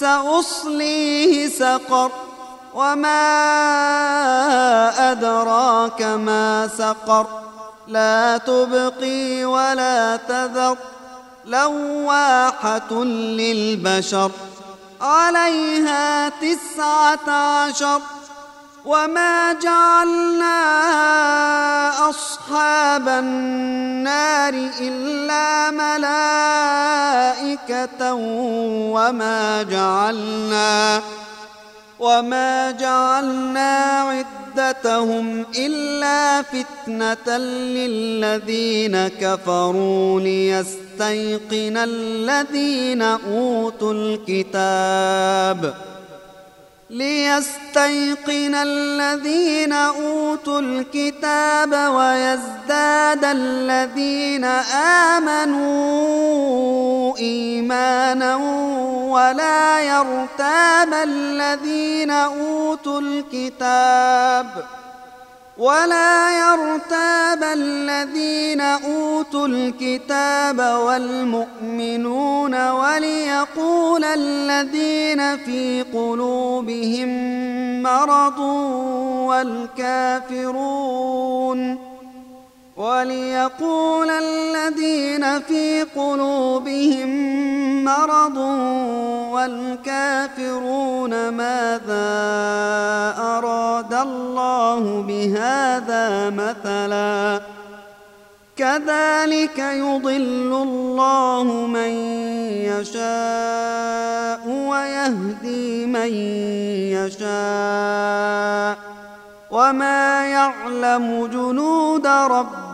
سأصليه سقر وما أدراك ما سقر لا تبقي ولا تذر لواحة للبشر عليها تسعة عشر وما جعلنا أصحاب النار إلا ملائكة وما جعلنا وما جعلنا عدتهم إلا فتنة للذين كفروا ليستيقن الذين أوتوا الكتاب ۖ ليستيقن الذين أوتوا الكتاب ويزداد الذين آمنوا إيمانا ولا يرتاب الذين أوتوا الكتاب ولا يرتاب الذين أوتوا الكتاب والمؤمنون وليقول الذين في قلوبهم مرض والكافرون وليقول الذين في قلوبهم مرض والكافرون ماذا أراد الله بهذا مثلا؟ كذلك يضل الله من يشاء ويهدي من يشاء. وما يعلم جنود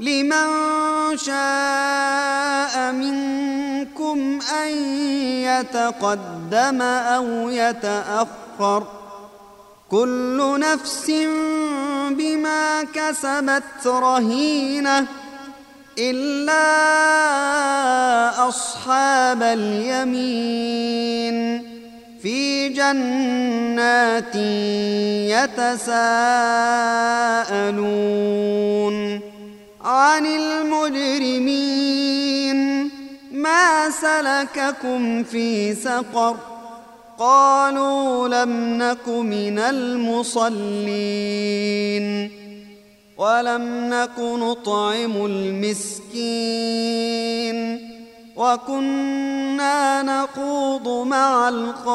لمن شاء منكم أن يتقدم أو يتأخر كل نفس بما كسبت رهينة إلا أصحاب اليمين في جنات يتساءلون عن المجرمين. ما سلككم في سقر؟ قالوا لم نك من المصلين. ولم نك نطعم المسكين. وكنا نخوض مع الخائطين